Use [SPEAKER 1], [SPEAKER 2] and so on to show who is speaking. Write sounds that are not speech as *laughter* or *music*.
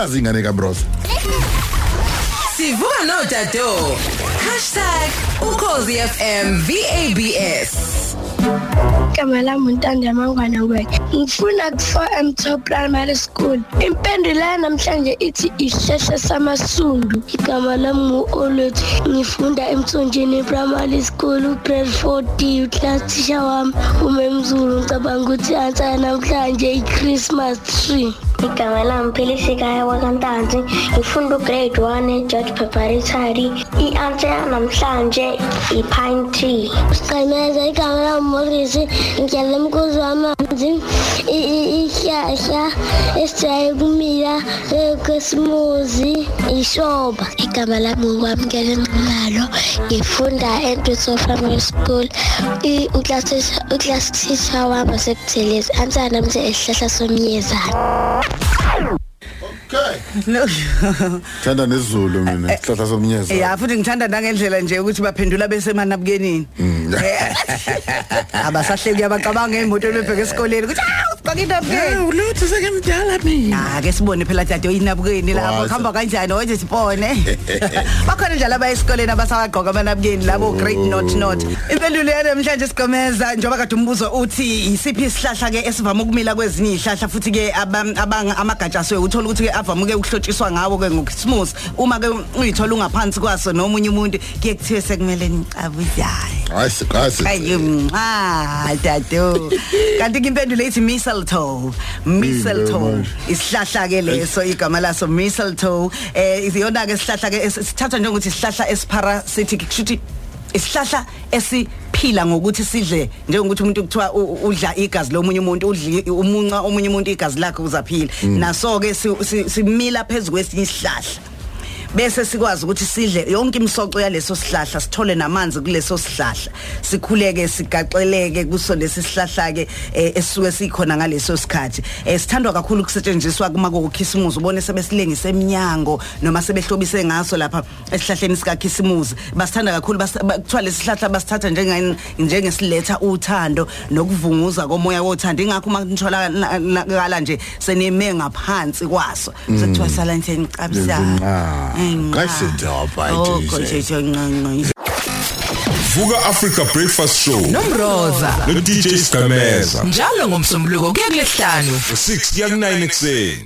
[SPEAKER 1] nazi ingane kaBrosa
[SPEAKER 2] Sivuka no Tato. #ukhozi FM VABS.
[SPEAKER 3] Igama lami untanda mangwana kwethu ngifuna ku-4m top primary school. Impendulo yanamhlanje ithi isihlahla samasundu. Igama lami ngu-olothi ngifunda emthonjeni primary school ugrade 4d uclass teacher wami umemzulu ngicabanga ukuthi answer yanamhlanje i-christmas tree. Igama lami philisikayo wakantanzi ngifunda ugrade 1 egeorge preparatory i-answer yanamhlanje i-pine tree. Sicemeza igama lami morisi ngidlala emkuzi wamanzi ihlahla esijaye kumila kwesimuzi ishoba igama lami ngokwamukela enqinalo ngifunda entwiso primary school uclass teacher wami wasekuthelezi ansanamse esihlahla somyezana
[SPEAKER 1] Okay.
[SPEAKER 4] No.
[SPEAKER 1] Thanda nesizulu mina. Isihlahla somnyeza
[SPEAKER 4] Ya futhi ngithanda nangendlela nje ukuthi baphendula bese manabukenini. *laughs* Eh, Abasahleki abacabanga emoto bebheka esikoleni ukuthi ah ugqoka inabukeni.
[SPEAKER 1] ulothi sekemdala mina
[SPEAKER 4] Ah ke? Sibone phela tade oyinabukeni labo
[SPEAKER 1] Wasa.
[SPEAKER 4] khamba kanjani oje sibone. Bakhona njalo abaya esikoleni abasawagqoka amanabukeni labo great not not. Impendulo yanamhlanje sigomeza njoba kade umbuzo uthi isiphi isihlahla ke esivama ukumila kwezinye izihlahla futhi ke abanga amagatsha so uthola ukuthi ke avame ke ukuhlotshiswa ngawo ke ngokismos uma ke uyithola ungaphansi kwaso nomunye umuntu kuye kuthiwe sekumele nicabuzayo.
[SPEAKER 1] Hayi sikasi
[SPEAKER 4] Ayi ah dado. Kanti impendulo ithi mistletoe. Mistletoe. Isihlahla ke leso igama laso mistletoe. Eh isiyona ke isihlahla ke sithatha njengokuthi isihlahla esiparasitic kushuthi isihlahla esiphila ngokuthi sidle njengokuthi umuntu kuthiwa udla igazi lomunye umuntu udli umunca omunye umuntu igazi lakhe uzaphila naso ke si- si- simila phezulu kwesinye isihlahla bese sikwazi ukuthi sidle yonke imisoco yaleso sihlahla sithole namanzi kuleso sihlahla. Sikhuleke sigaxeleke kuso lesi sihlahla ke eh, esisuke sikhona ngaleso sikhathi. Eh, sithandwa kakhulu ukusetshenziswa kuma kokhisimuzi ubone sebesilengisa eminyango noma sebehlobise ngaso lapha esihlahleni sika khisimuzi basithanda kakhulu kuthiwa lesi sihlahla basithatha njenge njengesiletha uthando nokuvunguza komoya wothando. Ingakho uma nitholakala nje senime ngaphansi kwaso. Sekuthiwa sala nje ngicabisa
[SPEAKER 1] kayisidapha
[SPEAKER 4] Oh,
[SPEAKER 1] ayithize
[SPEAKER 4] konje ncanca.
[SPEAKER 5] Vuka Africa Breakfast Show
[SPEAKER 2] Nomroza.
[SPEAKER 5] no DJ Skameza
[SPEAKER 2] Njalo ngomsombuluko kuya kulesihlanu.
[SPEAKER 5] 6 kuya ku 9 ekseni